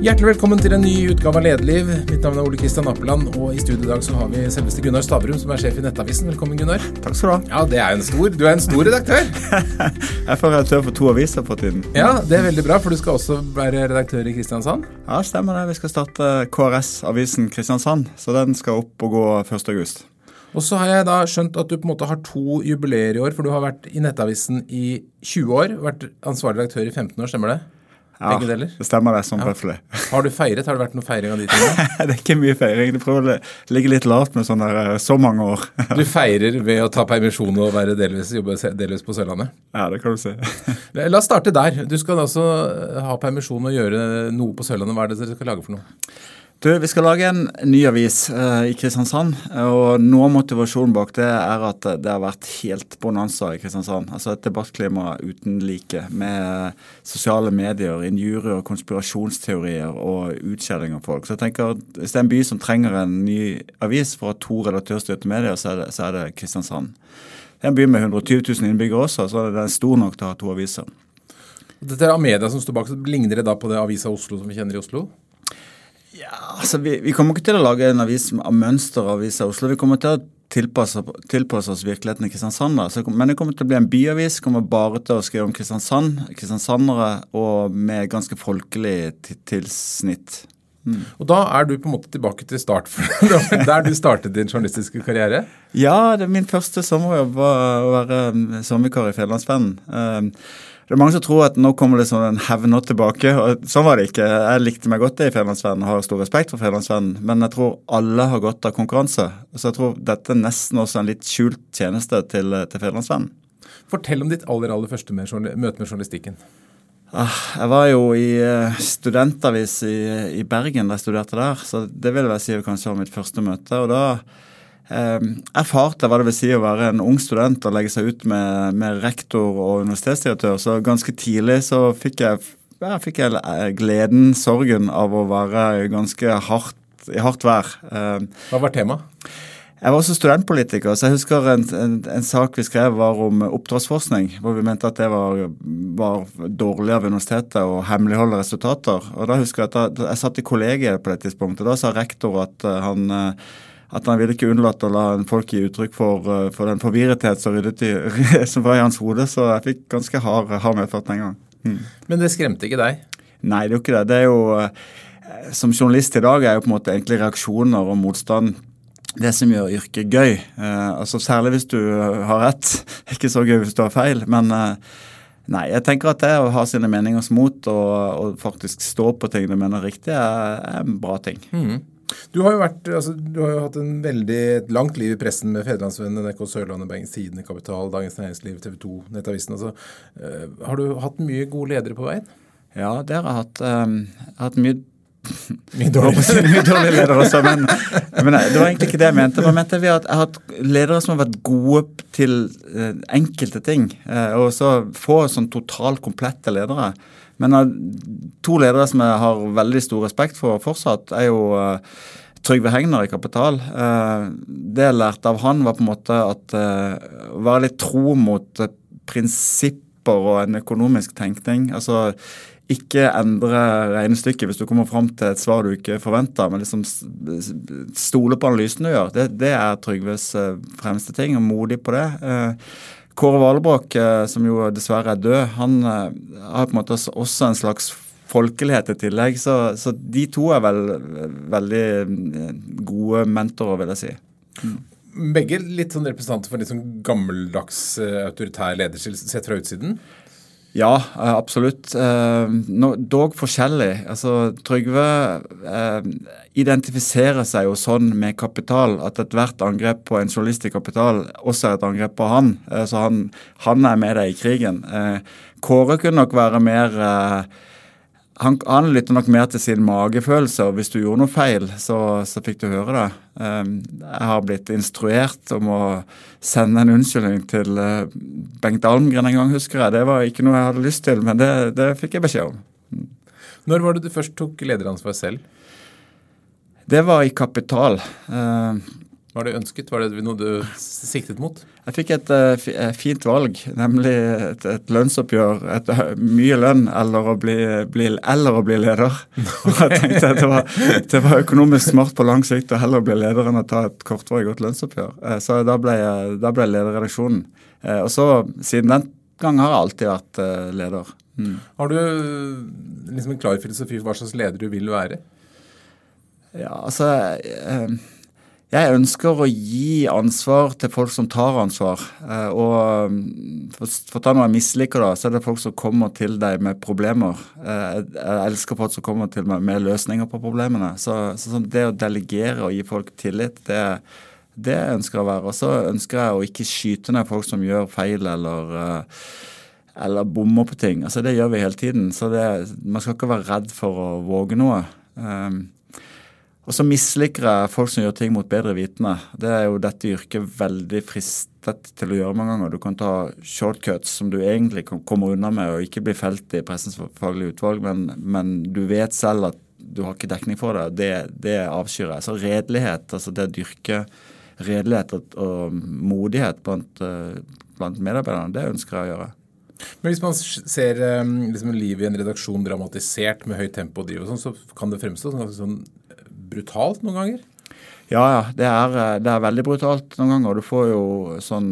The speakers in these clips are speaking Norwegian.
Hjertelig velkommen til en ny utgave av Lederliv. Mitt navn er Ole Kristian Appeland, og i studio i dag så har vi selveste Gunnar Stavrum, som er sjef i Nettavisen. Velkommen, Gunnar. Takk skal du ha. Ja, det er en stor, Du er en stor redaktør. jeg får redaktør for to aviser for tiden. Ja, det er veldig bra, for du skal også være redaktør i Kristiansand. Ja, stemmer det. Vi skal starte KRS-avisen Kristiansand, så den skal opp og gå 1.8. Og så har jeg da skjønt at du på en måte har to jubileer i år, for du har vært i Nettavisen i 20 år, vært ansvarlig redaktør i 15 år, stemmer det? Ja, Begge deler? det stemmer det, sånn ja. høflig. Har du feiret? Har det vært noe feiring av de tingene? det er ikke mye feiring. Det prøver å ligge litt lavt med sånn der så mange år. du feirer ved å ta permisjon og være delvis, jobbe delvis på Sørlandet? Ja, det kan du si. La oss starte der. Du skal altså ha permisjon og gjøre noe på Sørlandet. Hva er det dere skal lage for noe? Du, Vi skal lage en ny avis uh, i Kristiansand. og Noe av motivasjonen bak det er at det har vært helt bonanza i Kristiansand. Altså Et debattklima uten like, med sosiale medier, injurier, konspirasjonsteorier og utskjelling av folk. Så jeg tenker at Hvis det er en by som trenger en ny avis for å ha to redaktørstyrte medier, så er, det, så er det Kristiansand. Det er en by med 120 000 innbyggere også, så det er stor nok til å ha to aviser. Dette er Amedia som står bak, Ligner det da på det Avisa Oslo som vi kjenner i Oslo? Ja, altså vi, vi, kommer ikke til å lage en avis av mønsteravis av Oslo. Vi kommer til å tilpasse, tilpasse oss virkeligheten i Kristiansand. Så, men det kommer til å bli en byavis. Kommer bare til å skrive om Kristiansand, kristiansandere og med ganske folkelig tilsnitt. Mm. Og da er du på en måte tilbake til start, der du startet din journalistiske karriere? Ja, det, min første sommerjobb var å være sommervikar i Fjellandsvennen. Det er mange som tror at nå kommer det sånn en hevn tilbake. og Sånn var det ikke. Jeg likte meg godt det i Fedrelandsvennen og har stor respekt for Fedrelandsvennen. Men jeg tror alle har godt av konkurranse. Så jeg tror dette er nesten også en litt skjult tjeneste til, til Fedrelandsvennen. Fortell om ditt aller aller første med, møte med journalistikken. Ah, jeg var jo i eh, studentavis i, i Bergen da jeg studerte der. Så det vil jeg si kanskje var mitt første møte. og da erfarte hva det vil si å være en ung student og legge seg ut med, med rektor og universitetsdirektør. Så ganske tidlig så fikk jeg, ja, fikk jeg eh, gleden, sorgen, av å være ganske hardt, i hardt vær. Eh, hva var temaet? Jeg var også studentpolitiker, så jeg husker en, en, en, sak vi skrev var om oppdragsforskning. Hvor vi mente at det var, var dårlig av universitetet å hemmeligholde resultater. Og da husker Jeg at da, jeg satt i kollegiet på det tidspunktet. Da sa rektor at uh, han uh, at han ville ikke unnlate å la folk gi uttrykk for, eh, for den forvirrethet som, som var i hans hode. Så jeg fikk ganske hard, hard medfart den gang. Mm. Men det skremte ikke deg? Nei, det er jo ikke det. Det er jo, eh, Som journalist i dag er jo på en måte egentlig reaksjoner og motstand det som gjør yrket gøy. Eh, altså Særlig hvis du har rett. Ikke så gøy hvis du har feil. Men eh, nei, jeg tenker at det å ha sine meningers mot og, og faktisk stå på ting du mener er riktig, er, er en bra ting. Mm. Du har jo vært, altså, du har jo hatt en veldig langt liv i pressen med Federlandsvennen, NRK Sørlandet, Bergens Tidende, Kapital, Dagens Næringsliv, TV 2, Nettavisen. Altså, uh, har du hatt mye gode ledere på veien? Ja, det har jeg hatt. Um, hatt mye mye dårlige, mye dårlige ledere også, men, men, det var egentlig ikke det jeg mente. Men jeg mente vi har hatt ledere som har vært gode til uh, enkelte ting. Uh, og så få sånn totalt komplette ledere. Men uh, to ledere som jeg har veldig stor respekt for fortsatt, er jo uh, Trygve Hegnar i Kapital. Uh, det jeg lærte av han, var på en måte at å være litt tro mot prinsipper og en økonomisk tenkning. Altså ikke endre regnestykket hvis du kommer fram til et svar du ikke forventer, men liksom stole på analysen du gjør. Det, det er Trygves fremste ting, og modig på det. Kåre Valbrok, eh, som jo dessverre er død, han eh, har på en måte også en slags folkelighet i tillegg. Så, så de to er vel veldig eh, gode mentorer, vil jeg si. Mm. Begge litt sånn representanter for litt sånn gammeldags autoritær lederstil sett fra utsiden? Ja, absolutt. Dog forskjellig. Altså, Trygve identifiserer seg jo sånn med kapital at ethvert angrep på en journalist i kapital også er et angrep på han. Eh, så han, han er med deg i krigen. Eh, Kåre kunne nok være mer eh, han, han lytter nok mer til sin magefølelse, og hvis du gjorde noe feil, så, så fikk du høre det. Jeg har blitt instruert om å sende en unnskyldning til Bengt Almgren en gang, husker jeg. Det var ikke noe jeg hadde lyst til, men det, det fikk jeg beskjed om. Når var det du først tok lederansvar selv? Det var i Kapital. Eh, Var det ønsket? Var det noe du siktet mot? Jeg fikk et uh, fint valg, nemlig et, et lønnsoppgjør. Et, uh, mye lønn eller å bli, bli, eller å bli leder. Og jeg tenkte at det var, det var, økonomisk smart på lang sikt å heller bli leder enn å ta et kortvarig godt lønnsoppgjør. Så da ble jeg, da ble jeg lederredaksjonen. og så siden den gang har jeg alltid vært leder. Mm. Har du liksom en klar filosofi for hva slags leder du vil være? Ja, altså jeg ønsker å gi ansvar til folk som tar ansvar. Eh, og mm, for å ta noe jeg misliker, da, så er det folk som kommer til deg med problemer. Eh, jeg elsker folk som kommer til meg med løsninger på problemene. Så, så det å delegere og gi folk tillit, det, det ønsker jeg å være. Og så ønsker jeg å ikke skyte ned folk som gjør feil eller eh, eller bommer på ting. Altså Det gjør vi hele tiden. Så det, man skal ikke være redd for å våge noe. Og så misliker jeg folk som gjør ting mot bedre vitende. Det er jo dette yrket veldig fristet til å gjøre mange ganger. Du kan ta shortcuts som du egentlig kan komme unna med og ikke bli felt i pressens faglige utvalg, men, men du vet selv at du har ikke dekning for det. Det, det avskyr jeg. Så redelighet, altså det å dyrke redelighet og, modighet blant, uh, blant medarbeiderne, det ønsker jeg å gjøre. Men hvis man ser um, liksom, livet i en redaksjon dramatisert med høyt tempo, og driv, så kan det fremstå som sånn brutalt noen ganger? Ja, ja. Det er, eh, det er veldig brutalt noen ganger. Du får jo sånn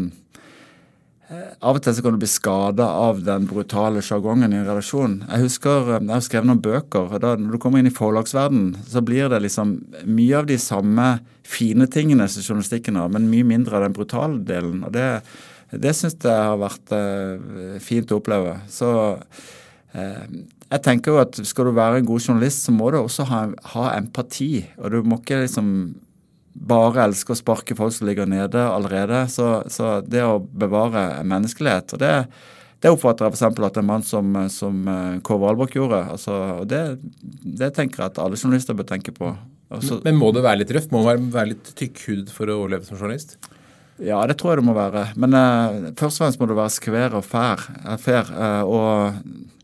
eh, av og til så kan du bli skada av den brutale sjargongen i en relasjon. Jeg husker eh, jeg har skrevet noen bøker. og da Når du kommer inn i forlagsverden, så blir det liksom mye av de samme fine tingene som journalistikken har, men mye mindre av den brutale delen. og Det, det syns jeg har vært fint å oppleve. Så jeg tenker jo at Skal du være en god journalist, så må du også ha, ha empati. Og du må ikke liksom bare elske å sparke folk som ligger nede allerede. Så, så det å bevare menneskelighet og det, det oppfatter jeg f.eks. at en mann som, som eh, Kåre Valborg gjorde. Altså, og det, det, tenker jeg at alle journalister bør tenke på. Altså, men, men, må det være litt røft? Må man være litt tykkhudet for å overleve som journalist? Ja, det tror jeg det må være. Men uh, først og fremst må du være skvær og fair. fair uh, og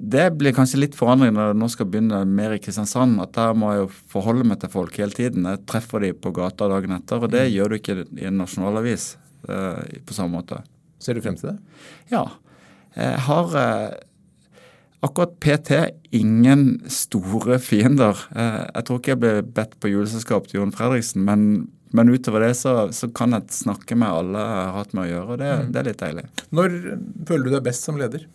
det blir kanskje litt forandring når jeg nå skal begynne mer i Kristiansand. At der må jeg jo forholde meg til folk hele tiden. Jeg treffer de på gata dagen etter, og det mm. gjør du ikke i en nasjonalavis uh, på samme måte. Ser du frem til det? Ja. Jeg har uh, akkurat PT ingen store fiender. Uh, jeg tror ikke jeg ble bedt på juleselskap til Jon Fredriksen, men, men utover det så, så, kan jeg snakke med alle jeg har hatt med å gjøre, og det, mm. det er litt deilig. Når føler du deg best som leder?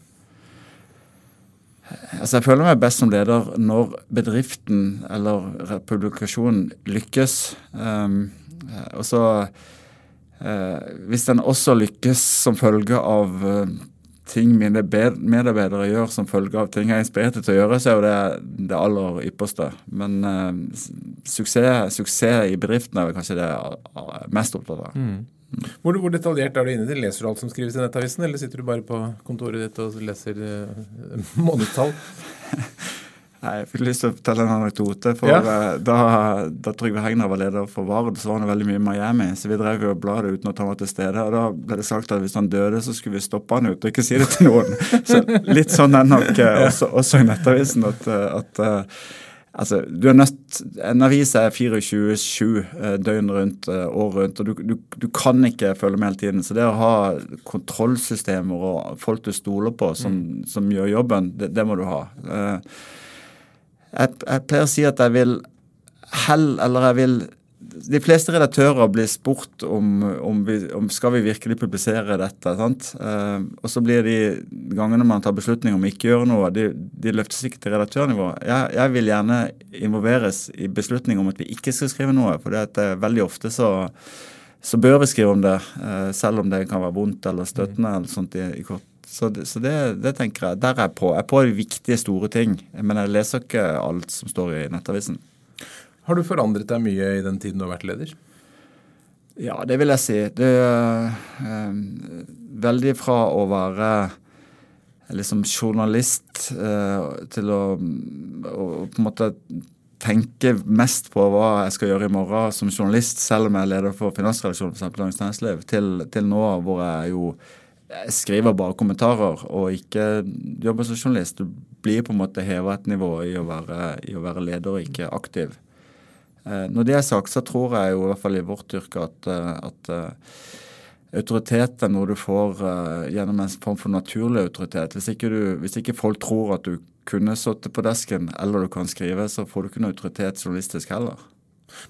Altså Jeg føler meg best som leder når bedriften eller publikasjonen lykkes. Um, og så uh, Hvis den også lykkes som følge av uh, ting mine medarbeidere gjør som følge av ting jeg er inspirert til å gjøre, så er jo det det aller ypperste. Men uh, suksess, suksess, i bedriften er vel kanskje det jeg er mest opptatt av. Mm. Hvor, hvor, detaljert er du inne i det? Leser du alt som skrives i Nettavisen, eller sitter du bare på kontoret ditt og leser uh, månedstall? Nei, Jeg fikk lyst til å fortelle en anekdote. for ja. uh, Da, da Trygve Hegnar var leder for Vard, så var han veldig mye i Miami. Så vi drev jo bladet uten at han var til stede. og Da ble det sagt at hvis han døde, så skulle vi stoppe han ut og ikke si det til noen. Så Litt sånn er nok uh, også, også, i Nettavisen at, at Altså, du er nødt, En avis er 24-7 eh, døgn rundt, eh, år rundt, og du, du, du, kan ikke følge med hele tiden. Så det å ha kontrollsystemer og folk du stoler på som, mm. som gjør jobben, det, det, må du ha. Eh, jeg, jeg pleier å si at jeg vil hell, eller jeg vil de fleste redaktører blir spurt om, om, vi, om skal vi virkelig publisere dette. sant? Eh, og så blir de gangene man tar beslutning om ikke gjøre noe, de, de løftes ikke til redaktørnivå. Jeg, jeg, vil gjerne involveres i beslutning om at vi ikke skal skrive noe. For det er veldig ofte så, så bør vi skrive om det, eh, selv om det kan være vondt eller støttende. eller sånt i, i kort. Så, det, så det, det, tenker jeg. Der er jeg på. Jeg er på de viktige, store ting. Men jeg leser ikke alt som står i Nettavisen. Har du forandret deg mye i den tiden du har vært leder? Ja, det vil jeg si. Det er eh, veldig fra å være liksom journalist eh, til å, å, på en måte tenke mest på hva jeg skal gjøre i morgen som journalist, selv om jeg er leder for finansredaksjonen for Dagens Næringsliv, til, til, nå hvor jeg jo jeg skriver bare kommentarer og ikke jobber som journalist. Du blir på en måte heva et nivå i å være, i å være leder og ikke aktiv. Eh, når det er sagt, så tror jeg jo i hvert fall i vårt yrke at, at autoritet er noe du får gjennom en form for naturlig autoritet. Hvis ikke, du, hvis ikke folk tror at du kunne sittet på desken eller du kan skrive, så får du ikke noe autoritet journalistisk heller.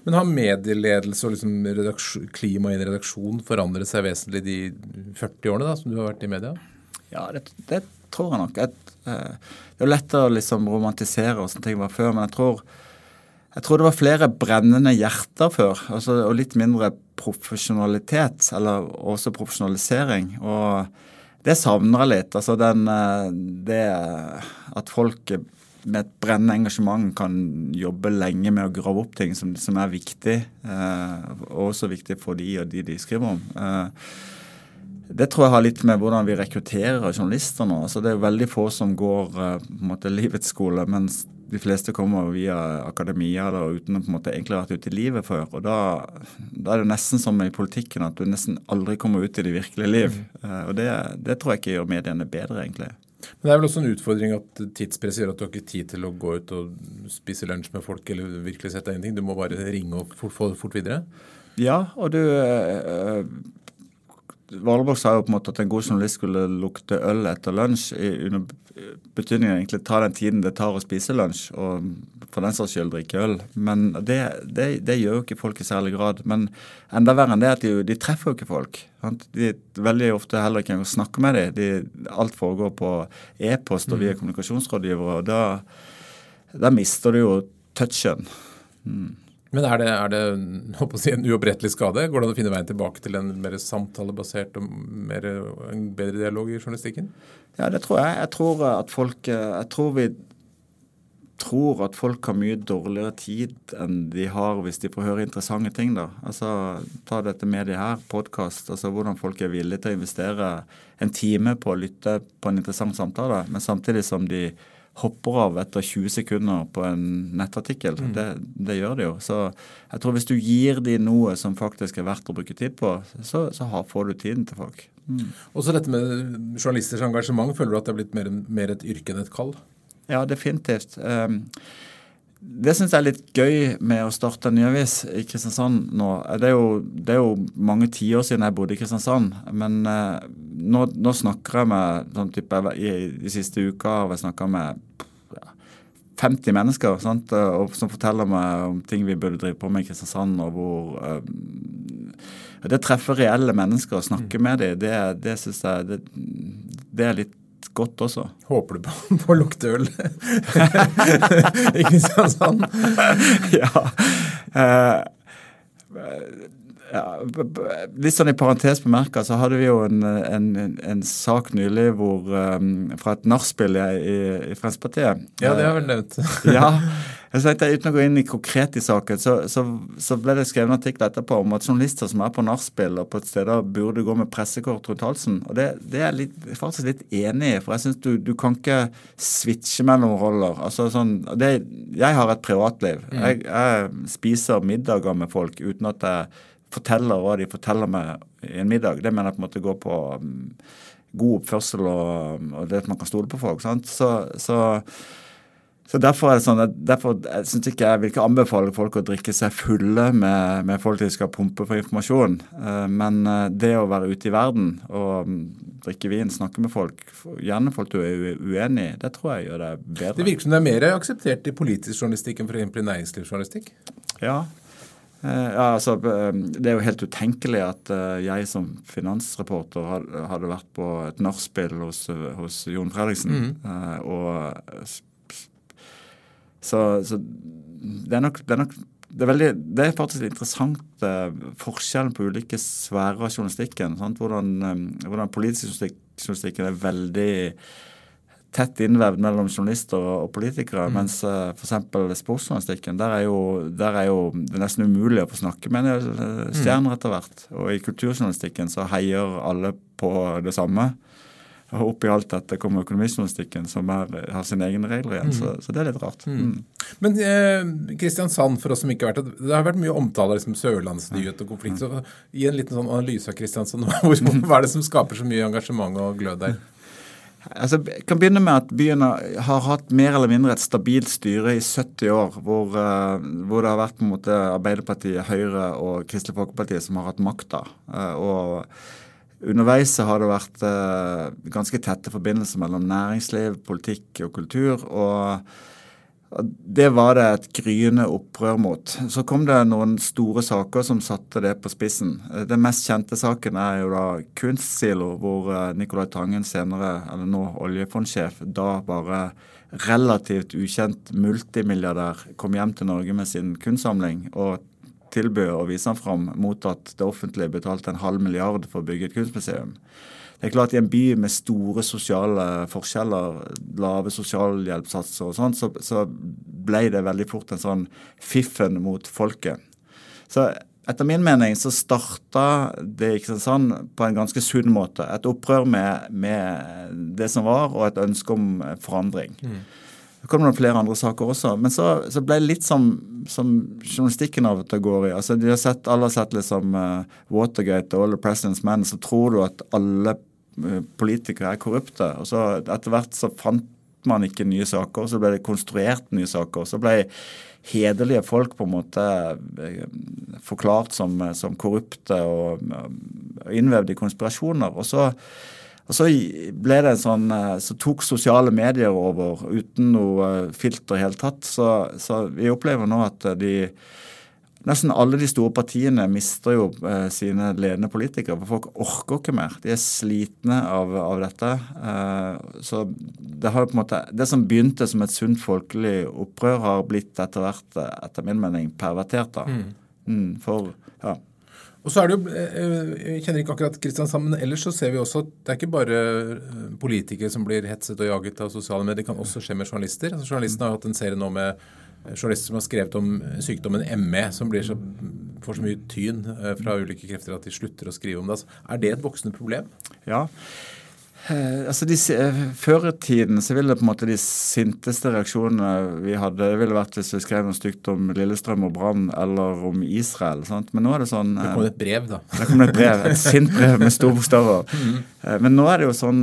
Men har medieledelse og liksom klima i en redaksjon forandret seg vesentlig de 40 årene da, som du har vært i media? Ja, det, det tror jeg nok. Et, uh, det er jo lett å liksom romantisere hvordan ting var før, men jeg tror, jeg tror det var flere brennende hjerter før. Altså, og litt mindre profesjonalitet, eller også profesjonalisering. og det savner jeg litt. Altså den, eh, det at folk med et brennende engasjement kan jobbe lenge med å grave opp ting som, som er viktig, eh, og også viktig for de og de de skriver om. Eh, det tror jeg har litt med hvordan vi rekrutterer journalister nå. Altså, det er veldig få som går eh, på en måte livets skole, mens de fleste kommer via akademia da, uten å på en måte egentlig ha vært ute i livet før. og da, da, er det nesten som i politikken at du nesten aldri kommer ut i det virkelige liv. Mm. og det, det, tror jeg ikke gjør mediene bedre, egentlig. Men det er vel også en utfordring at tidspresset gjør at du har ikke tid til å gå ut og spise lunsj med folk eller virkelig sette deg inn i ting. Du må bare ringe og få det fort videre? Ja, og du øh, Valborg sa jo på en måte at en god journalist skulle lukte øl etter lunsj. under betydningen egentlig ta den tiden det tar å spise lunsj, og for den saks skyld drikke øl. Men det, det, det, gjør jo ikke folk i særlig grad. Men enda verre enn det at de, de treffer jo ikke folk. Sant? De veldig ofte heller ikke engang snakke med dem. De, alt foregår på e-post og via mm. kommunikasjonsrådgivere. og da, da mister du jo touchen. Mm. Men er det, er det si, en uopprettelig skade? Går det an å finne veien tilbake til en mer samtalebasert og mer, en bedre dialog i journalistikken? Ja, det tror jeg. Jeg tror at folk Jeg tror vi tror at folk har mye dårligere tid enn de har hvis de får høre interessante ting. da. Altså, Ta dette mediet her, podkast. Altså hvordan folk er villige til å investere en time på å lytte på en interessant samtale, men samtidig som de hopper av etter 20 sekunder på en nettartikkel. Mm. Det, det, gjør de jo. Så jeg tror hvis du gir de noe som faktisk er verdt å bruke tid på, så, så har, får du tiden til folk. Mm. Også dette med journalisters engasjement. Føler du at det er blitt mer, mer et yrke enn et kall? Ja, definitivt. Um, det syns jeg er litt gøy med å starte en ny avis i Kristiansand nå. Det er jo, det er jo mange tiår siden jeg bodde i Kristiansand. Men eh, nå, nå, snakker jeg med sånn type, i, De siste uka har jeg snakka med ja, 50 mennesker sant? Og, som forteller meg om ting vi burde drive på med i Kristiansand. og hvor Eh, Det treffer reelle mennesker å snakke mm. med dem. Det, det syns jeg det, det er litt godt også. Håper du på, på å lukte øl i Kristiansand? ja. Ja, litt sånn i parentes bemerka, så hadde vi jo en, en, en sak nylig hvor, um, fra et nachspiel i, i, Fremskrittspartiet. Ja, det har vel nevnt. ja, Jeg tenkte, Uten å gå inn i konkret i saken, så, så, så ble det skrevet en artikkel etterpå om at journalister som er på nachspiel og på et sted burde gå med pressekort rundt halsen. Og Det, det er jeg faktisk litt enig i, for jeg syns du, du, kan ikke switche mellom roller. Altså sånn, det, Jeg har et privatliv. Mm. Jeg, jeg, spiser middager med folk uten at jeg forteller hva de forteller meg i en middag. Det mener jeg på en måte går på um, god oppførsel og, og det at man kan stole på folk. sant? Så, så så Derfor er det sånn, derfor jeg ikke jeg vil ikke anbefale folk å drikke seg fulle med, med folk de skal pumpe for informasjon. Eh, men eh, det å være ute i verden og mm, drikke vin, snakke med folk, gjerne folk du er uenig i, det tror jeg gjør det bedre. Det virker som det er mer akseptert i politisk journalistikk enn f.eks. i næringslivsjournalistikk? Ja. Eh, ja, altså, Det er jo helt utenkelig at jeg som finansreporter hadde vært på et nachspiel hos, hos Jon Fredriksen mm. og så, så det, er nok, det, er nok, det er veldig, det er faktisk interessant eh, forskjellen på ulike sfærer av journalistikken. Sant? Hvordan, eh, hvordan politisk journalistikken er veldig tett innvevd mellom journalister og politikere. Mm. Mens uh, f.eks. sportsjournalistikken, der er, jo, der er jo det nesten umulig å få snakke med mm. stjerner etter hvert. Og i kulturjournalistikken så heier alle på det samme. Og oppi alt dette kommer økonomijournalistikken, som er, har sine egne regler igjen. Mm. Så, så, det er litt rart. Mm. Mm. Men eh, Kristiansand, for oss som ikke har vært det, det har vært mye omtale av liksom, sørlandsnyhet og konflikt. så Gi en liten sånn analyse av Kristiansand. Hva er det som skaper så mye engasjement og glød der? Altså, jeg kan begynne med at byen har hatt mer eller mindre et stabilt styre i 70 år, hvor, uh, hvor det har vært på en måte Arbeiderpartiet, Høyre og Kristelig Folkeparti som har hatt makta. Uh, og underveis har det vært uh, ganske tette forbindelser mellom næringsliv, politikk og kultur. og det var det et gryende opprør mot. Så kom det noen store saker som satte det på spissen. Den mest kjente saken er jo da Kunstsilo, hvor eh, Nicolai Tangen senere, eller nå oljefondsjef, da bare relativt ukjent multimilliardær kom hjem til Norge med sin kunstsamling og tilbød å vise den fram mot at det offentlige betalte en halv milliard for å bygge et kunstmuseum. Det er klart I en by med store sosiale forskjeller, lave sosialhjelpssatser og sånn, så, så, ble det veldig fort en sånn fiffen mot folket. Så etter min mening så starta det i Kristiansand på en ganske sunn måte. Et opprør med, med, det som var, og et ønske om forandring. Mm. Det kom noen flere andre saker også. Men så, så ble det litt som, som journalistikken av og til går i. Altså, de har sett, Alle har sett liksom uh, Watergate og All the President's Men. Så tror du at alle uh, politikere er korrupte. Og så etter hvert så fant man ikke nye saker, så ble det konstruert nye saker. Så ble hederlige folk på en måte uh, forklart som, som korrupte og innvevd i konspirasjoner. Og så og så ble det en sånn, eh, så tok sosiale medier over uten noe eh, filter i hele tatt. Så, så, vi opplever nå at eh, de Nesten alle de store partiene mister jo eh, sine ledende politikere. for Folk orker ikke mer. De er slitne av, av dette. Eh, så det har jo på en måte, det som begynte som et sunt folkelig opprør, har blitt etter hvert, etter min mening, pervertert. da. Mm. Mm, for, ja. Og så er det jo, eh, eh, Jeg kjenner ikke akkurat Kristiansand, men ellers så ser vi også at det er ikke bare eh, politikere som blir hetset og jaget av sosiale medier. Det kan også skje med journalister. Altså, journalistene har hatt en serie nå med journalister som har skrevet om sykdommen ME, som så, får så mye tyn fra ulike krefter at de slutter å skrive om det. Altså, er det et voksende problem? Ja. Eh, altså de, eh, Før i tiden så ville det på en måte de sinteste reaksjonene vi hadde, det ville vært hvis vi skrev noe stygt om Lillestrøm og Brann eller om Israel. Sant? Men nå er det sånn Det kom et brev, da. Det kom et brev, et sint brev med store bokstaver. Mm. Men nå er det jo sånn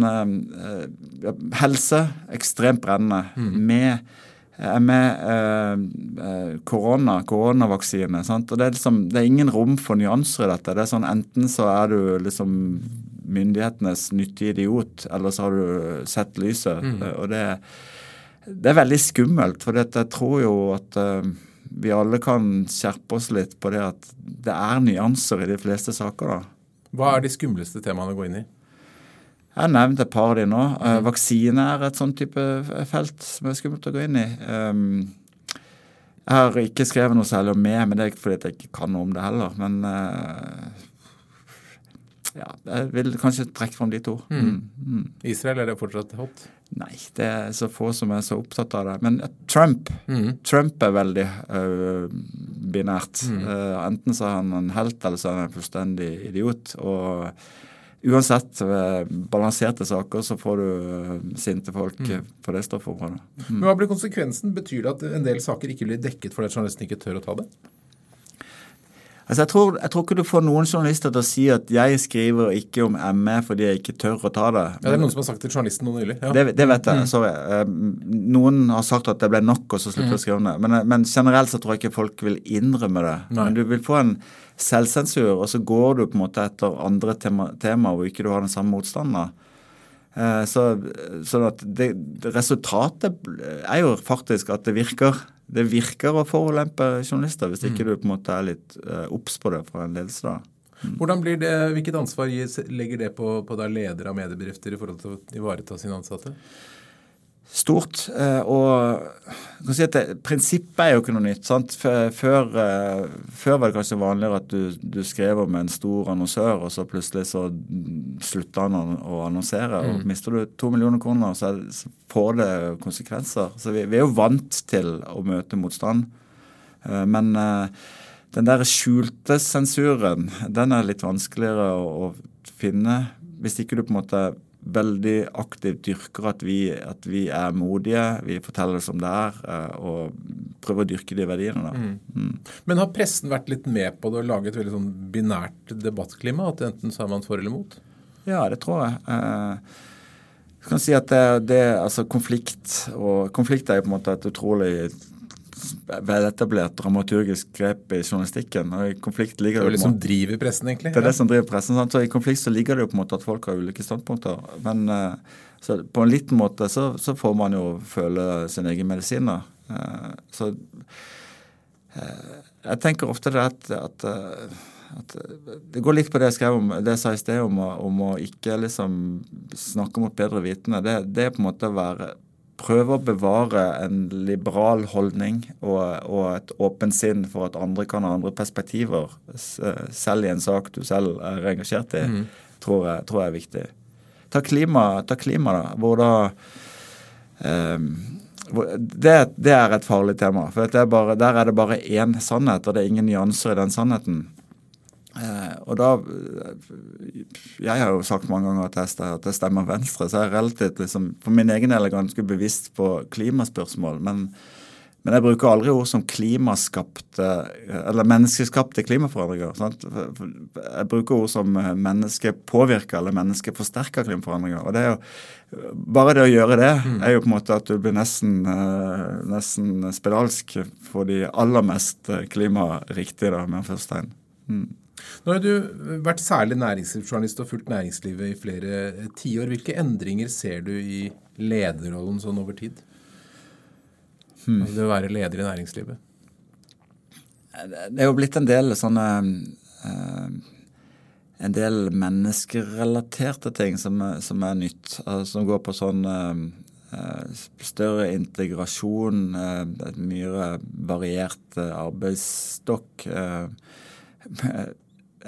Helse ekstremt brennende. Mm. med med eh, korona, koronavaksine. Sant? Og det er, liksom, det er ingen rom for nyanser i dette. Det er sånn Enten så er du liksom myndighetenes nyttige idiot, eller så har du sett lyset. Mm. Eh, og det, det, er veldig skummelt, for jeg tror jo at uh, vi alle kan skjerpe oss litt på det at det er nyanser i de fleste saker. da. Hva er de skumleste temaene å gå inn i? Jeg har nevnt et par av de nå. Uh, vaksine er et sånn type felt som er skummelt å gå inn i. Um, jeg har ikke skrevet noe særlig om meg, men det er ikke fordi jeg ikke kan noe om det heller. Men ja, jeg vil kanskje trekke fram de to. Mm. Mm. mm. Israel, er det fortsatt hot? Nei, det er så få som er så opptatt av det. Men Trump mm. Trump er veldig uh, binært. Uh, enten så er han en helt, eller så er han en fullstendig idiot. og Uansett ved balanserte saker så får du uh, sinte folk mm. på det stoffområdet. Mm. Men Hva blir konsekvensen? Betyr det at en del saker ikke blir dekket fordi journalisten ikke tør å ta det? Altså jeg tror, jeg tror, ikke du får noen journalister til å si at 'jeg skriver ikke om ME fordi jeg ikke tør å ta det'. Ja, Det er noen som har sagt til journalisten noe nylig. Ja. Det, det, vet jeg. Mm. Sorry. Eh, noen har sagt at det ble nok, og så slutter mm. å skrive om det. Men, men, generelt så tror jeg ikke folk vil innrømme det. Nei. Men du vil få en selvsensur, og så går du på en måte etter andre temaer tema hvor ikke du har den samme motstanden. Så, så, så det, resultatet er jo faktisk at det virker det virker å forulempe journalister hvis ikke mm. du på en måte er litt uh, obs på det fra en ledelse. da. Mm. Hvordan blir det, Hvilket ansvar legger det på, på ledere av mediebedrifter i forhold til å ivareta sine ansatte? Stort. Eh, og si Prinsippet er jo ikke noe nytt. sant? Før, eh, før, var det kanskje vanligere at du, du, skrev om en stor annonsør, og så plutselig så slutta han å annonsere. og mm. Mister du to millioner kroner, så, så får det konsekvenser. Så vi, vi, er jo vant til å møte motstand. Eh, men den der skjulte sensuren, den er litt vanskeligere å, å finne. Hvis ikke du på en måte veldig aktivt dyrker at vi, at vi, er modige, vi forteller det som det er, eh, og prøver å dyrke de verdiene. Da. Mm. Mm. Men har pressen vært litt med på det og laget et veldig sånn binært debattklima? At enten så er man for eller mot? Ja, det tror jeg. Eh, jeg kan si at det, det altså konflikt og konflikt er jo på en måte et utrolig veletablert dramaturgisk grep i journalistikken. og i konflikt ligger Det er det som driver pressen, egentlig. det er det som driver pressen. Sant? Så I konflikt så ligger det jo på en måte at folk har ulike standpunkter. Men eh, så på en liten måte så, så får man jo føle sin egen medisin. da. Eh, så eh, jeg tenker ofte det at, at, at Det går litt på det jeg skrev om, det jeg sa i sted om, om å ikke liksom snakke mot bedre vitende. Det, det er på en måte å være Prøve å bevare en liberal holdning og, og et åpent sinn for at andre kan ha andre perspektiver, selv i en sak du selv er engasjert i, tror, jeg, tror jeg er viktig. Ta klima, ta klima da, hvor da um, det, det er et farlig tema. for det er bare, Der er det bare én sannhet, og det er ingen nyanser i den sannheten. Eh, og da Jeg har jo sagt mange ganger at jeg, stemmer Venstre, så jeg er relativt liksom, for min egen del er ganske bevisst på klimaspørsmål. Men, men jeg bruker aldri ord som klimaskapte eller menneskeskapte klimaforandringer. Sant? Jeg bruker ord som eh, menneskepåvirka eller menneskeforsterka klimaforandringer. og det er jo Bare det å gjøre det er jo på en måte at du blir nesten, eh, nesten spedalsk for de aller mest eh, klimariktige, da, med førstetegn. Mm. Nå har du vært særlig næringslivsjournalist og fulgt næringslivet i flere eh, tiår. Hvilke endringer ser du i lederrollen sånn over tid? Altså Det å være leder i næringslivet. Det er jo blitt en del sånne eh, En del menneskerelaterte ting som, som er nytt. Altså, som går på sånn eh, eh, større integrasjon, eh, et mye variert eh, arbeidsstokk.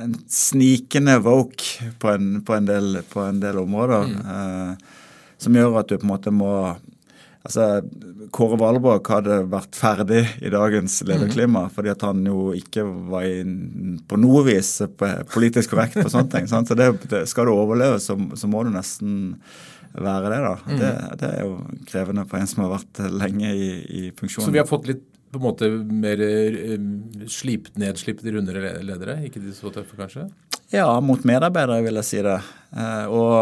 En snikende woke på en, på en, del, på en del områder. eh, som gjør at du på en måte må Altså, Kåre Valbrok hadde vært ferdig i dagens lederklima fordi at han jo ikke var i, på noe vis politisk korrekt på sånne ting. Sant? Så det, det, Skal du overleve, så, så må du nesten være det. da. Det, det er jo krevende for en som har vært lenge i, i funksjon. Så vi har fått litt på en måte mer eh, slipt, nedslipte, rundere ledere? Ikke de så tøffe, kanskje? Ja, mot medarbeidere vil jeg si det. Eh, og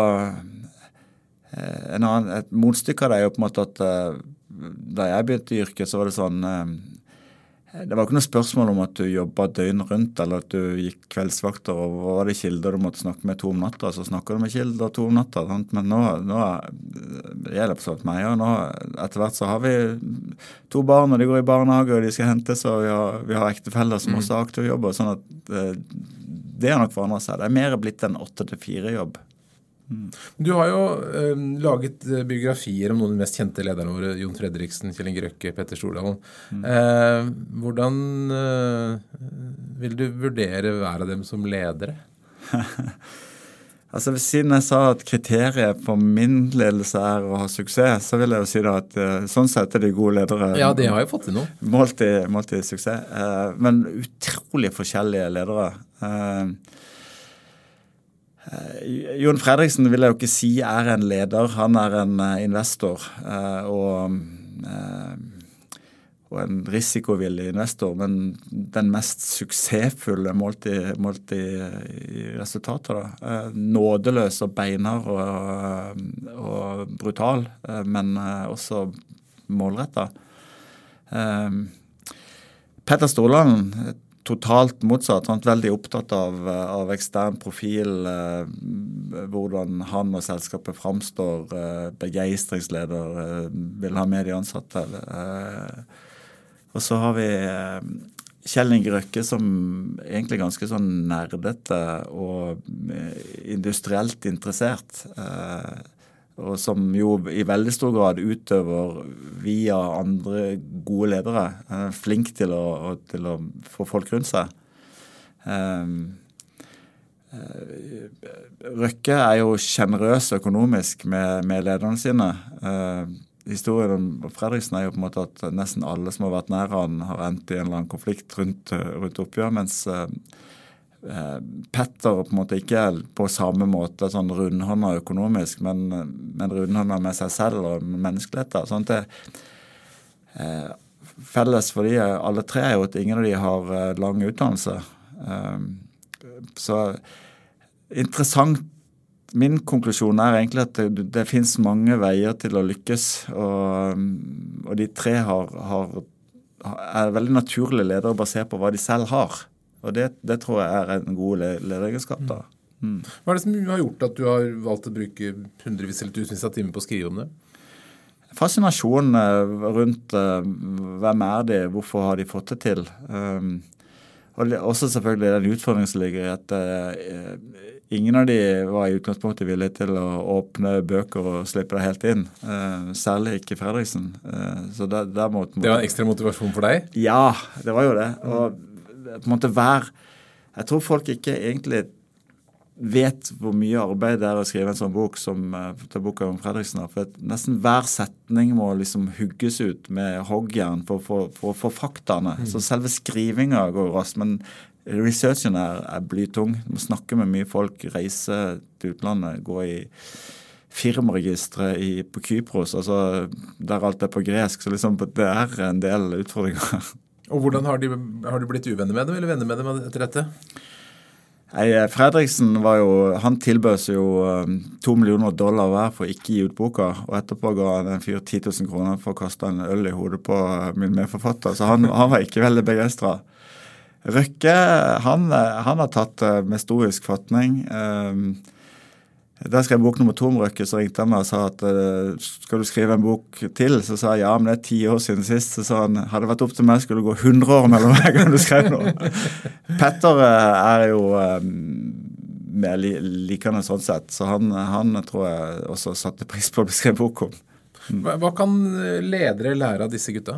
eh, en annen, et motstykke av det er jo på en måte at da jeg begynte i yrket, så var det sånn Det var ikke noe spørsmål om at du jobba døgnet rundt, eller at du gikk kveldsvakter, og var det kilder du måtte snakke med to om natta, så snakker du med kilder to om natta. Sant? Men nå, nå er- det gjelder for meg, og nå etter hvert så har vi to barn, og de går i barnehage, og de skal hentes, og vi har, vi har ektefeller som også har aktiv jobb. sånn at eh, det har nok forandra seg. Det er mer blitt en åtte til fire-jobb. Du har jo eh, laget eh, biografier om noen av de mest kjente lederne våre. Jon Fredriksen, Kjell Inge Røkke, Petter Stordalen. Eh, hvordan eh, vil du vurdere hver av dem som ledere? Altså Siden jeg sa at kriteriet for min ledelse er å ha suksess, så vil jeg jo si da at sånn sett er de gode ledere Ja, det har jo fått til noe. målt i, målt i suksess. Men utrolig forskjellige ledere. Eh, Jon Fredriksen vil jeg jo ikke si er en leder, han er en eh, investor. eh, og, eh, og en risikovillig investor, men den mest suksessfulle målt i, målt i, i resultater. Da. Eh, nådeløs og beinhard og, og brutal, eh, men eh, også målretta. Petter Stordalen totalt motsatt. Er veldig opptatt av, av ekstern profil, eh, hvordan han og selskapet framstår. Eh, Begeistringsleder, eh, vil ha med de ansatte. Eh, og så har vi eh, Kjell Inge Røkke som egentlig ganske sånn nerdete og eh, industrielt interessert. Eh, og som jo i veldig stor grad utøver via andre gode ledere. Er flink til å, til å få folk rundt seg. Eh, eh, Røkke er jo sjenerøs økonomisk med, med lederne sine. Uh, historien om Fredriksen er jo på en måte at nesten alle som har vært nær han, har endt i en eller annen konflikt rundt, rundt oppgjør, mens eh, eh, Petter på en måte ikke på samme måte sånn rundhånda økonomisk, men, men rundhånda med seg selv og menneskeligheter. Sånn at det, eh, felles for de alle tre er jo at ingen av de har eh, lang utdannelse. Eh, så interessant min konklusjon er egentlig at det, det finnes mange veier til å lykkes. Og, og de tre har, har, er veldig naturlige ledere basert på hva de selv har. Og det, det tror jeg er en god lederegenskap. da. Mm. Hva er det som har gjort at du har valgt å bruke hundrevis eller tusenvis av timer på å skrive om det? Fascinasjonen eh, rundt uh, hvem er de, hvorfor har de fått det til. Um, og også selvfølgelig den utfordringen som ligger i at uh, ingen av de var i utgangspunktet villige til å åpne bøker og slippe det helt inn. Uh, særlig ikke Fredriksen. så der, der måtte, det var en ekstra motivasjon for deg? Ja, det var jo det. Og på en måte hver Jeg tror folk ikke egentlig vet hvor mye arbeid det er å skrive en sånn bok som uh, til boka om Fredriksen. For nesten hver setning må liksom hugges ut med hoggjern for, for, for for faktaene. Mm. Så selve skrivinga går raskt. Men researchen er, er blytung. Du må snakke med mye folk, reise til utlandet, gå i firmaregisteret på Kypros, altså der alt er på gresk. Så liksom, det er en del utfordringer. Og hvordan har, de, har du blitt uvenner med dem, eller venner med dem etter dette? Nei, eh, Fredriksen var jo, han tilbød jo um, to millioner dollar hver for å ikke gi ut boka. Og etterpå ga han en fyr 10 000 kroner for å kaste en øl i hodet på uh, min medforfatter. Så han, han var ikke veldig begeistra. Røkke han, han, har tatt med storisk fatning. Um, da jeg skrev bok nummer to om Røkke, så ringte han meg og sa at uh, skal du skrive en bok til? Så sa jeg ja, men det er ti år siden sist. Så sa han hadde det vært opp til meg, skulle det gå 100 år mellom hver gang du skrev noe. Petter uh, er jo um, mer li likende sånn sett, så han, han, tror jeg også satte pris på å bli skrevet bok om. Mm. Hva, hva kan ledere lære av disse gutta?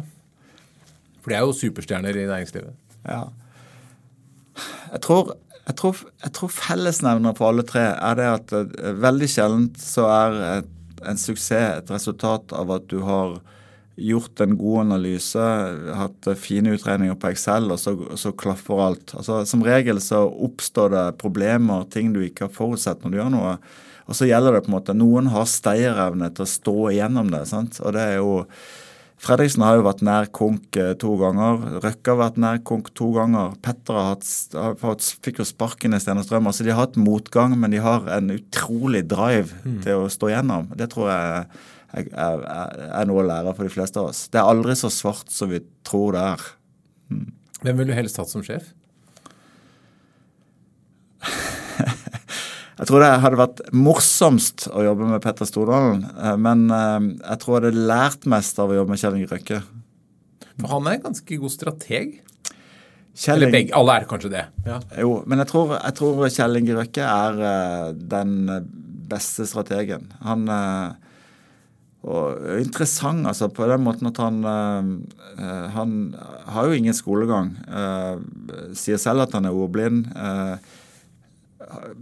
For de er jo superstjerner i næringslivet. Ja. Jeg tror jeg tror, jeg tror fellesnevner for alle tre er det at uh, veldig sjeldent så er et, en suksess et resultat av at du har gjort en god analyse, hatt uh, fine utregninger på Excel, og så, så, klaffer alt. Altså, Som regel så oppstår det problemer, ting du ikke har forutsett når du gjør noe. Og så gjelder det på en måte Noen har stayerevne til å stå igjennom det. sant? Og det er jo Fredriksen har jo vært nær konk eh, to ganger. Røkke har vært nær konk to ganger. Petter har hatt, har, fikk jo sparken i Stene Strøm. Altså, de har hatt motgang, men de har en utrolig drive mm. til å stå gjennom. Det tror jeg er, er, er, noe å lære for de fleste av oss. Det er aldri så svart som vi tror det er. Mm. Hvem vil du helst hatt som sjef? Jeg tror det hadde vært morsomst å jobbe med Petter Stordalen, eh, men eh, jeg tror jeg hadde lært mest av å jobbe med Kjell Inge Røkke. For han er en ganske god strateg? Kjelling, Eller begge, alle er kanskje det. Ja. Jo, men jeg tror, jeg tror Kjell Inge Røkke er uh, den beste strategen. Han og interessant, altså, på den måten at han Han har jo ingen skolegang. sier selv at han er ordblind.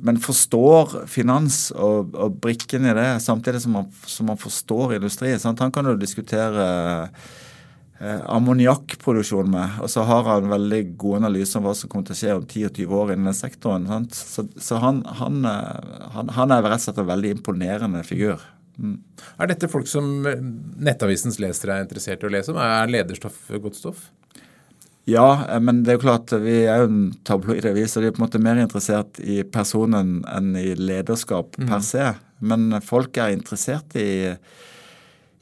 Men forstår finans og, og brikken i det, samtidig som man, som man forstår industri. Sant? Han kan jo diskutere eh, ammoniakkproduksjon med, og så har han veldig god analyse om hva som kommer til å skje om 10 20 år innen den sektoren. Sant? Så, så han, han, eh, han, han, er rett og slett en veldig imponerende figur. Mm. Er dette folk som Nettavisens lesere er interessert i å lese om? Er lederstoff godt stoff? Ja, eh, men det er jo klart eh, vi er jo en tabloidrevis, eh, og de er på en måte mer interessert i personen enn i lederskap mm. per se. Men folk er interessert i,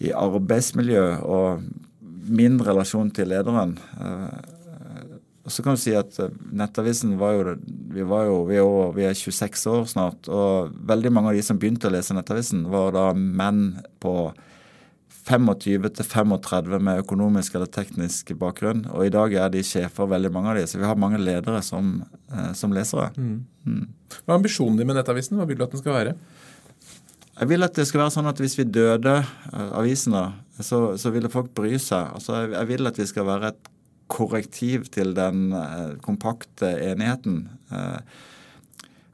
i, arbeidsmiljø og min relasjon til lederen. Og så kan du si at Nettavisen var jo Vi, var jo, vi, er, over, vi er 26 år snart, og veldig mange av de som begynte å lese Nettavisen, var da menn på 25-35 med økonomisk eller teknisk bakgrunn. Og i dag er de sjefer, veldig mange av de, så vi har mange ledere som, som lesere. Mm. Mm. Hva er ambisjonen din med Nettavisen? Hva vil du at den skal være? Jeg vil at det skal være sånn at hvis vi døde avisene, så, så ville folk bry seg. Altså, jeg, jeg vil at vi skal være et korrektiv til den kompakte enigheten.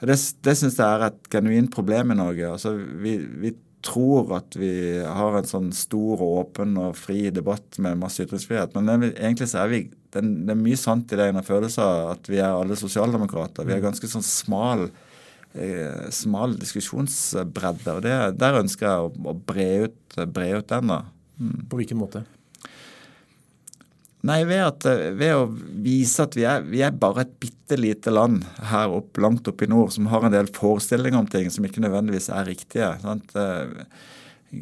Det, det syns jeg er et genuint problem i Norge. Altså, vi, vi tror at vi har en sånn stor, og åpen og fri debatt med masse ytringsfrihet. Men det, egentlig så er vi det, det, er mye sant i det en av at vi er alle sosialdemokrater. Vi er ganske sånn smal, eh, smal diskusjonsbredde. Og det, der ønsker jeg å, å bre, ut, bre ut den. da. Mm. På hvilken måte? Nei, ved, at, ved, å vise at vi er, vi er bare et bitte lite land her opp, langt oppe i nord som har en del forestillinger om ting som ikke nødvendigvis er riktige. sant?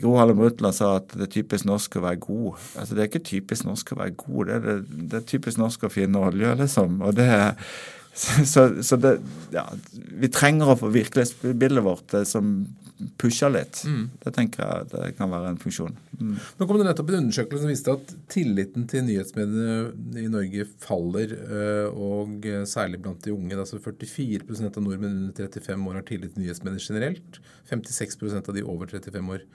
Gro Harlem Brundtland sa at det er typisk norsk å være god. Altså Det er ikke typisk norsk å være god, det er, det, det er typisk norsk å finne olje, liksom. Og det er så, så det, ja, vi trenger å få virkelighetsbildet vårt eh, som pusher litt. Mm. Det tenker jeg det kan være en funksjon. Mm. Nå kom det nettopp en undersøkelse som viste at tilliten til nyhetsmediene i Norge faller, eh, og særlig blant de unge. Altså 44% av nordmenn under 35 år har tillit til nyhetsmedier generelt. 56% av de over 35 år.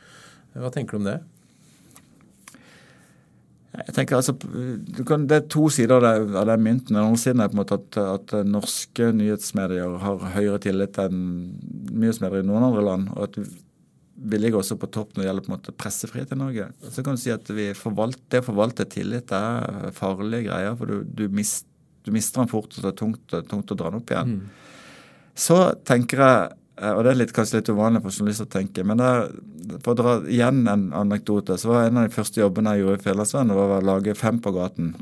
Hva tenker du om det? Jeg tenker altså, kan, Det er to sider av, den mynten. Den andre siden er på en måte at, at, norske nyhetsmedier har høyere tillit enn nyhetsmedier i noen andre land. og at vi ligger også på topp når det gjelder på en måte pressefrihet i Norge. Så kan du si at forvalter, Det å forvalte tillit er farlige greier, for du, du, mist, du mister den fort, og det er tungt, tungt å dra den opp igjen. Mm. Så tenker jeg og det er litt, kanskje litt uvanlig for journalister å tenke. Men der, for å dra igjen en anekdote, så var en av de første jobbene jeg gjorde i Fjellandsvennen, var å lage Fem på gaten.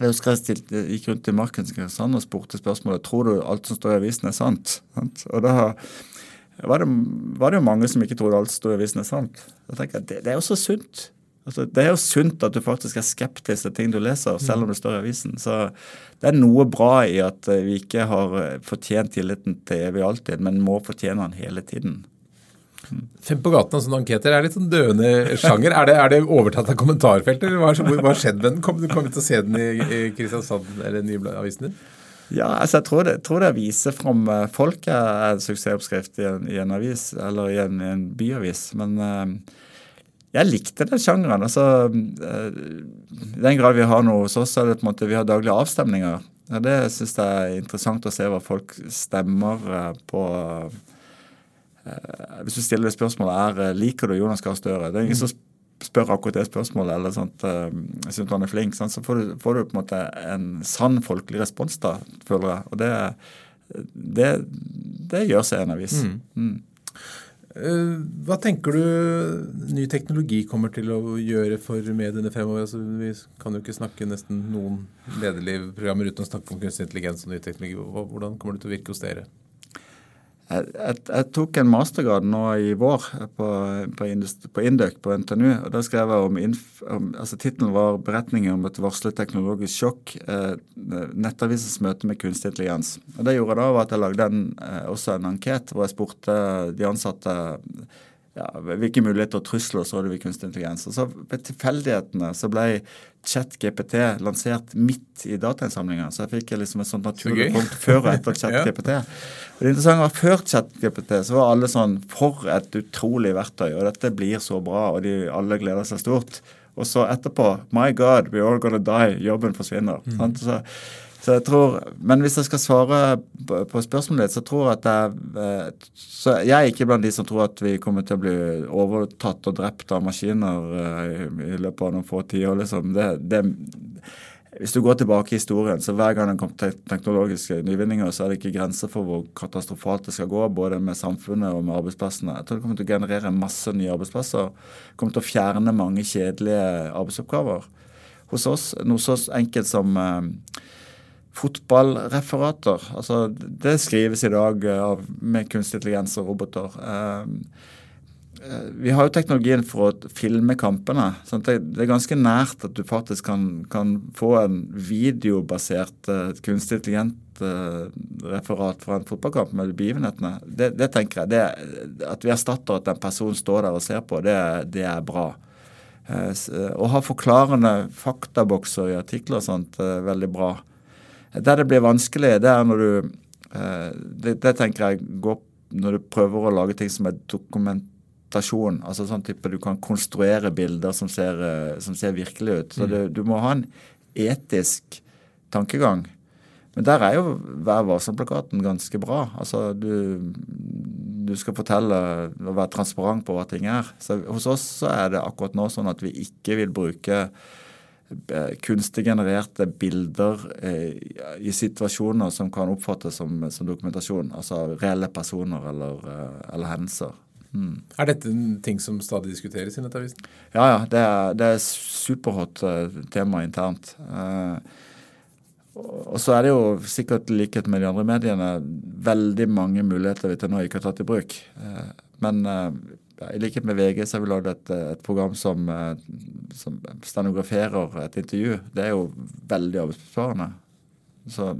Jeg husker jeg stilte, gikk rundt i marken og spurte spørsmålet tror du alt som står i avisen er sant. Og da var det, var det jo mange som ikke trodde alt som står i avisen er sant. Da tenker jeg, det, det er jo så sunt. Altså, det er jo sunt at du faktisk er skeptisk til ting du leser, selv om det står i avisen. Så det er noe bra i at eh, vi ikke har eh, fortjent tilliten til evig alltid, men må fortjene den hele tiden. Fem på gaten og sånne enketer er litt sånn døende sjanger. Er det, er det overtatt av kommentarfeltet, eller hva har skjedd med den? Kommer du til å se den i, i Kristiansand eller Nyavisen din? Ja, altså jeg tror det, tror det viser fram folk folket er en suksessoppskrift i en, i en avis, eller i en, i en byavis. Men uh, jeg likte den sjangeren. altså eh, I den grad vi har noe hos oss, er det på en måte vi har daglige avstemninger. Ja, det syns jeg er interessant å se hva folk stemmer eh, på. Eh, hvis du stiller det spørsmålet er liker du Jonas Gahr Støre. Det er ingen som spør akkurat det spørsmålet, eller sånt, jeg syns han er flink. sånn, Så får du, får du, på en måte en sann folkelig respons, da, føler jeg. Og det, det, det gjør seg en avis. Mm. Mm. Eh, hva tenker du ny teknologi kommer til å gjøre for mediene fremover? Altså, vi kan jo ikke snakke nesten noen lederlivprogrammer uten å snakke om kunstig intelligens og ny teknologi. Hvordan kommer det til å virke hos dere? Jeg, jeg, jeg, tok en mastergrad nå i vår på, på, på Induc på NTNU. og Da skrev jeg om, om altså Tittelen var 'Beretninger om et varslet teknologisk sjokk'. Eh, nettavisens møte med kunstig intelligens. Og Det jeg gjorde da, var at jeg lagde en, eh, også en anket hvor jeg spurte de ansatte ja, hvilke muligheter og trusler så du ved kunstig intelligens. Og så Ved tilfeldighetene så ble ChatGPT lansert midt i datainnsamlinga. Så jeg fikk liksom et sånt naturlig punkt før og etter ChatGPT. ja. Og det interessante var Før ChatGPT så var alle sånn For et utrolig verktøy, og dette blir så bra, og de alle gleder seg stort. Og så etterpå My God, we're all gonna die. Jobben forsvinner. Mm. Så så jeg tror, Men hvis jeg skal svare på spørsmålet ditt, så tror jeg at jeg eh, så Jeg er ikke blant de som tror at vi kommer til å bli overtatt og drept av maskiner eh, i løpet av noen få tiår. Liksom. Det, det, hvis du går tilbake i historien, så hver gang det kommer teknologiske nyvinninger, så er det ikke grenser for hvor katastrofalt det skal gå, både med samfunnet og med arbeidsplassene. Jeg tror det kommer til å generere masse nye arbeidsplasser. Det kommer til å fjerne mange kjedelige arbeidsoppgaver. Hos oss, noe så enkelt som eh, fotballreferater. Altså, det skrives i dag eh, av, med kunstig intelligens og roboter. Eh, eh, vi har jo teknologien for å filme kampene. Sant? det, er ganske nært at du faktisk kan, kan få en videobasert uh, kunstig intelligent referat fra en fotballkamp med begivenhetene. Det, det tenker jeg, det, At vi erstatter at en person står der og ser på, det, det er bra. Å ha forklarende faktabokser i artikler og sånt veldig bra. Der det blir vanskelig, det er når du eh, det, det, tenker jeg går når du prøver å lage ting som er dokumentasjon. altså sånn type Du kan konstruere bilder som ser, eh, som ser virkelig ut. Så mm. det, du må ha en etisk tankegang. Men der er jo Vær varsom-plakaten ganske bra. Altså du, du skal fortelle og være transparent på hva ting er. Så Hos oss så er det akkurat nå sånn at vi ikke vil bruke kunstig genererte bilder eh, i situasjoner som kan oppfattes som, som dokumentasjon. Altså reelle personer eller, eh, eller hendelser. Mm. Er dette en ting som stadig diskuteres i Nettavisen? Ja, ja. Det er, det er superhot tema internt. Og så er det jo sikkert likhet med de andre mediene veldig mange muligheter vi til nå ikke har tatt i bruk. Men i likhet med VG så har vi lagd et, et, program som, som stenograferer et intervju. Det er jo veldig arbeidsbesparende. Så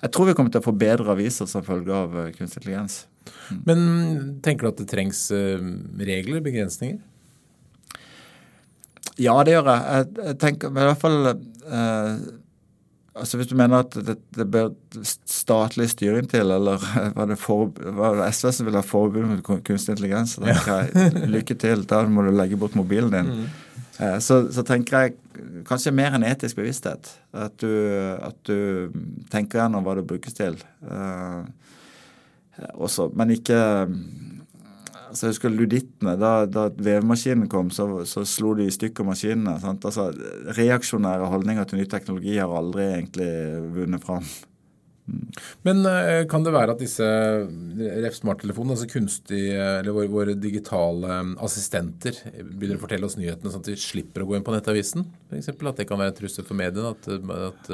jeg tror vi kommer til å få bedre aviser som følge av kunstig intelligens. Mm. Men tenker du at det trengs regler, begrensninger? Ja, det gjør jeg. Jeg tenker i hvert fall eh, altså Hvis du mener at det, det bør statlig styring til, eller var det, for, var det SV som ville ha forbud mot kunstig intelligens? Da jeg, lykke til, da må du legge bort mobilen din. Mm. Eh, så, så, tenker jeg kanskje mer enn etisk bevissthet. At du, at du tenker gjennom hva det brukes til. Eh, også, men ikke altså jeg husker ludittene. Da, da vevemaskinen kom, så, så, slo de i stykker maskinene. Sant? Altså, reaksjonære holdninger til ny teknologi har aldri egentlig vunnet fram. Mm. Men eh, kan det være at disse ref smarttelefonene, altså kunstige, eller våre, våre, digitale assistenter, begynner å fortelle oss nyhetene sånn at vi slipper å gå inn på nettavisen? For eksempel, at det kan være en trussel for mediene at, at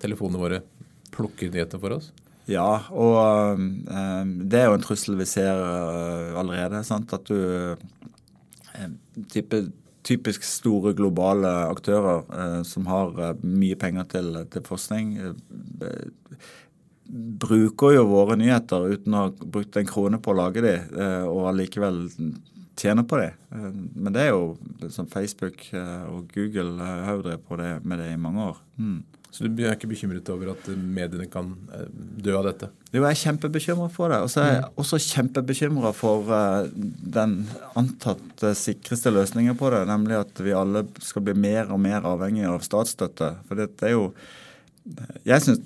telefonene våre plukker nyhetene for oss? Ja, og uh, det er jo en trussel vi ser uh, allerede. Sant? At du uh, type, Typisk store globale aktører som har mye penger til, til forskning, bruker jo våre nyheter uten å ha brukt en krone på å lage de, og allikevel tjener på de. Men det er jo som Facebook og Google har drevet på det, med det i mange år. Mm. Så du er ikke bekymret over at mediene kan eh, dø av dette? Jo, jeg er kjempebekymra for det. Og så er jeg mm. også kjempebekymra for uh, den antatt sikreste løsningen på det, nemlig at vi alle skal bli mer og mer avhengig av statsstøtte. For det er jo Jeg syns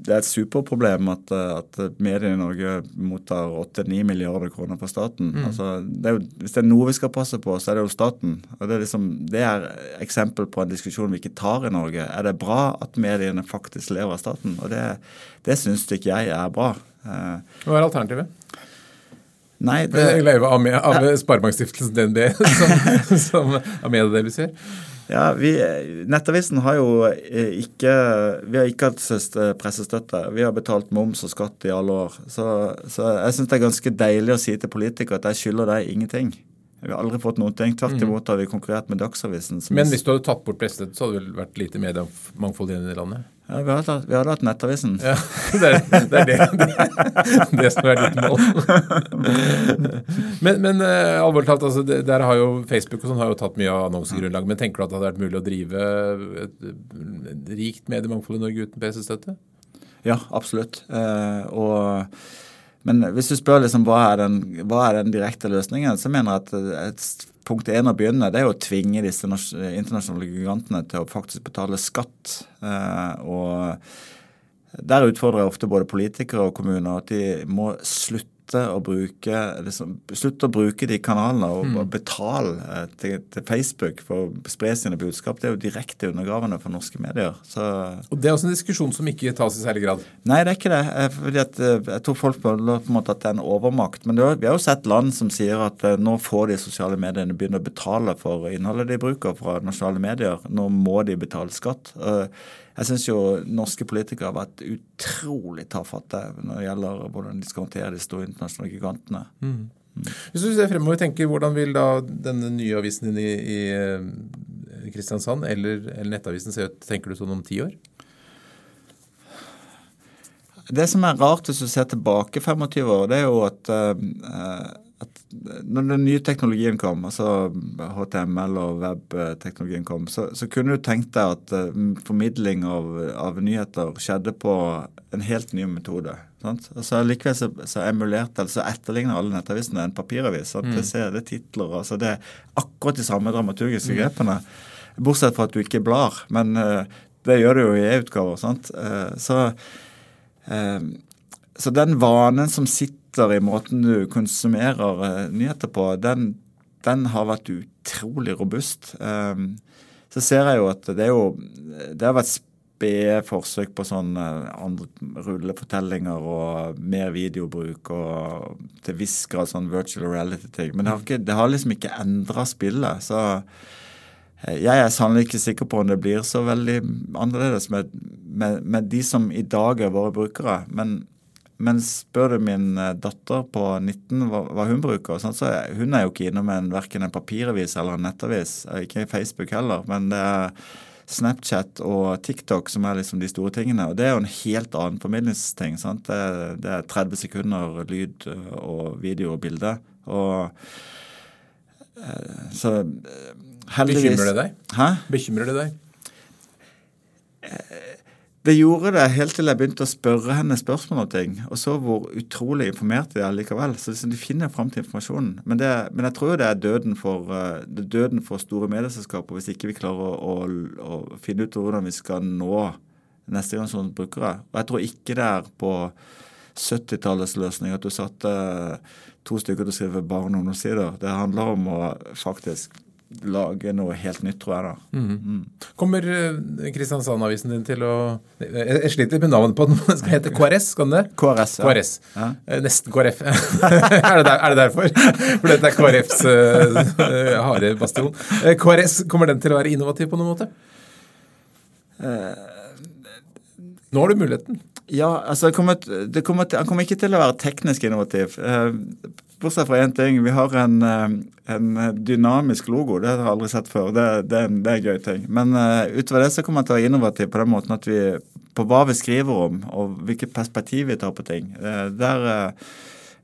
det er et superproblem at, at mediene i Norge mottar 8-9 milliarder kroner fra staten. Mm. Altså, det jo, hvis det er noe vi skal passe på, så er det jo staten. Og Det er, liksom, det er eksempel på en diskusjon vi ikke tar i Norge. Er det bra at mediene faktisk lever av staten? Og Det, det syns ikke jeg er bra. Eh, Hva er alternativet? Nei, det... Leve av, av Sparebankstiftelsen DNB, som, som er gjør? Ja, vi, Nettavisen har jo eh, ikke Vi har ikke hatt pressestøtte. Vi har betalt moms og skatt i alle år. Så, så jeg syns det er ganske deilig å si til politikere at jeg skylder deg ingenting. Vi har aldri fått noen ting. Tvert imot har vi konkurrert med Dagsavisen. Men hvis du hadde tatt bort pressestøtte, så hadde det vel vært lite mediemangfold igjen i landet? Ja, vi hadde, vi hadde hatt Nettavisen. Ja, det er det, er det, det, det som er ditt mål. men men uh, alvorlig talt, altså, der har jo Facebook og sånn har jo tatt mye av annonsegrunnlaget. Men tenker du at det hadde vært mulig å drive et, rikt mediemangfold i Norge uten PC-støtte? Ja, absolutt. Uh, og, men hvis du spør liksom, hva, er den, hva er den direkte løsningen, så mener jeg at et punkt én å begynne det er å tvinge disse internasjonale gigantene til å faktisk betale skatt. Eh, og Der utfordrer jeg ofte både politikere og kommuner at de må slutte slutte å bruke, liksom, slutte å bruke de kanalene og, mm. og betale eh, til, til, Facebook for å spre sine budskap. Det er jo direkte undergravende for norske medier. Så, og Det er også en diskusjon som ikke tas i særlig grad? Nei, det er ikke det. Eh, fordi at, eh, jeg tror folk føler på en måte at det er en overmakt. Men det, vi har jo sett land som sier at nå får de sosiale mediene begynne å betale for innholdet de bruker fra nasjonale medier. Nå må de betale skatt. Jeg syns jo norske politikere har vært utrolig tafatte når det gjelder hvordan de skal håndtere de store internasjonale gigantene. Mm. Mm. Hvis du ser fremover, tenker hvordan vil da denne nye avisen din i, i eh, Kristiansand eller, eller, nettavisen se ut, tenker du sånn om ti år? Det som er rart hvis du ser tilbake 25 år, det er jo at at når den nye teknologien kom, altså HTML og webteknologien kom, så, så, kunne du tenkt deg at uh, formidling av, av, nyheter skjedde på en helt ny metode. Sant? Altså Likevel så, så emulerte, så etterligner alle nettavisene en papiravis. Sant? Mm. Det, ser, det er titler, altså det er akkurat de samme dramaturgiske mm. grepene. Bortsett fra at du ikke blar. Men uh, det gjør du jo i e-utgaver. sant? Uh, så, så den vanen som sitter sitter i måten du konsumerer uh, nyheter på, den, den, har vært utrolig robust. Um, så ser jeg jo at det er jo Det har vært spede forsøk på sånn uh, andre rullefortellinger og mer videobruk og til viss grad sånn virtual reality-ting. Men det har, ikke, det har, liksom ikke endra spillet. Så jeg er sannelig ikke sikker på om det blir så veldig annerledes med, med, med de som i dag er våre brukere. Men, men spør du min eh, datter på 19 hva, hva hun bruker, sånn, så er, hun er jo ikke innom en, verken en papiravis eller en nettavis. Ikke Facebook heller. men det er Snapchat og TikTok som er liksom de store tingene. Og det er jo en helt annen formidlingsting. sant? Det, det er 30 sekunder lyd og video og bilde. Og så heldigvis Bekymrer det deg? Hæ? Bekymrer det deg? Det gjorde det helt til jeg begynte å spørre henne spørsmål om ting, og så hvor utrolig informert de er likevel. Så de finner fram til informasjonen. Men, det, men, jeg tror jo det er døden for, uh, døden for store medieselskaper hvis ikke vi klarer å, å, å, finne ut hvordan vi skal nå neste generasjons brukere. Og jeg tror ikke det er på 70-tallets løsning at du satte to stykker til å skrive barne- og ungdomssider. Det handler om å faktisk lage noe helt nytt, tror jeg. da. Mm. Mm. Kommer uh, Kristiansand-avisen din til å Jeg, jeg sliter med navnet på den. Den skal hete KRS, kan det? KRS, ja. KRS. ja. Uh, nesten KrF. er, det der, er, det derfor? For dette er KrFs uh, harde bastion. KRS, kommer den til å være innovativ på noen måte? Nå har du muligheten. Ja, altså det kommer, det kommer Han kommer ikke til å være teknisk innovativ. Bortsett fra én ting. Vi har en, eh, en, dynamisk logo. Det har jeg aldri sett før. Det, det, det er en gøy ting. Men uh, utover det så kommer jeg til å være innovativ på den måten at vi på hva vi skriver om, og hvilket perspektiv vi tar på ting. Uh, der uh,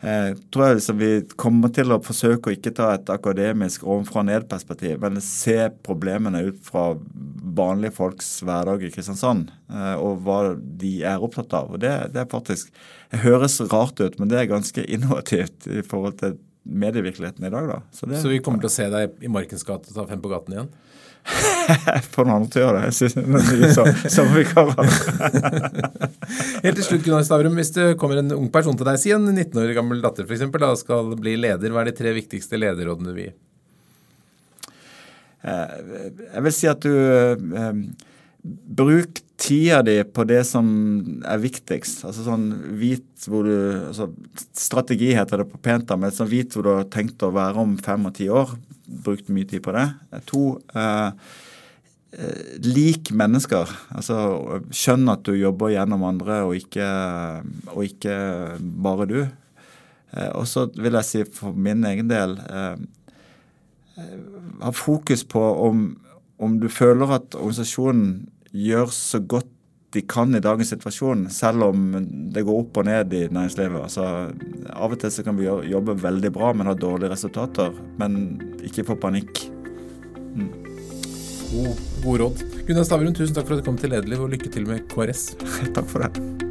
eh, tror jeg liksom vi kommer til å forsøke å ikke ta et akademisk ovenfra-ned-perspektiv, men se problemene ut fra vanlige folks hverdag i Kristiansand, eh, og hva de er opptatt av. Og det, det er faktisk Det høres rart ut, men det er ganske innovativt i forhold til medievirkeligheten i dag. da. Så, det, så vi kommer til å se deg i Markens gate ta Fem på gaten igjen? Få noen andre til å gjøre det. Som, synes det er Sommervikarer. Helt til slutt, Gunnar Stavrum. Hvis det kommer en ung person til deg, si en 19 år gammel datter f.eks., da skal bli leder, hva er de tre viktigste lederrådene du vil gi? Eh, jeg vil si at du eh, Bruk tida di på det som er viktigst. Altså sånn vit hvor du altså Strategi heter det på pent, men sånn vit hvor du har tenkt å være om fem og ti år brukt mye tid på det. To eh, eh, lik mennesker. Altså skjønn at du jobber gjennom andre og ikke, og ikke bare du. Eh, og så vil jeg si for min egen del eh, eh, ha fokus på om, om du føler at organisasjonen gjør så godt de kan i dagens situasjon, selv om det går opp og ned i næringslivet. Altså, av og til så kan vi jobbe veldig bra, men ha dårlige resultater. Men ikke få panikk. Mm. God, god, råd. Gunnar Stavrum, tusen takk for at du kom til Lederliv, og lykke til med KRS. takk for det.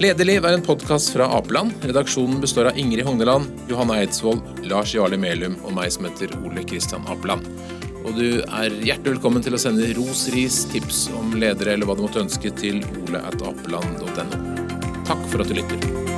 Lederliv er en podkast fra Apeland. Redaksjonen består av Ingrid Hogneland, Johanne Eidsvoll, Lars Jarle Melum og meg som heter Ole Kristian Apeland. Og du er hjertelig velkommen til å sende ros, ris, tips om ledere eller hva du måtte ønske til oleatapeland.no. Takk for at du lytter.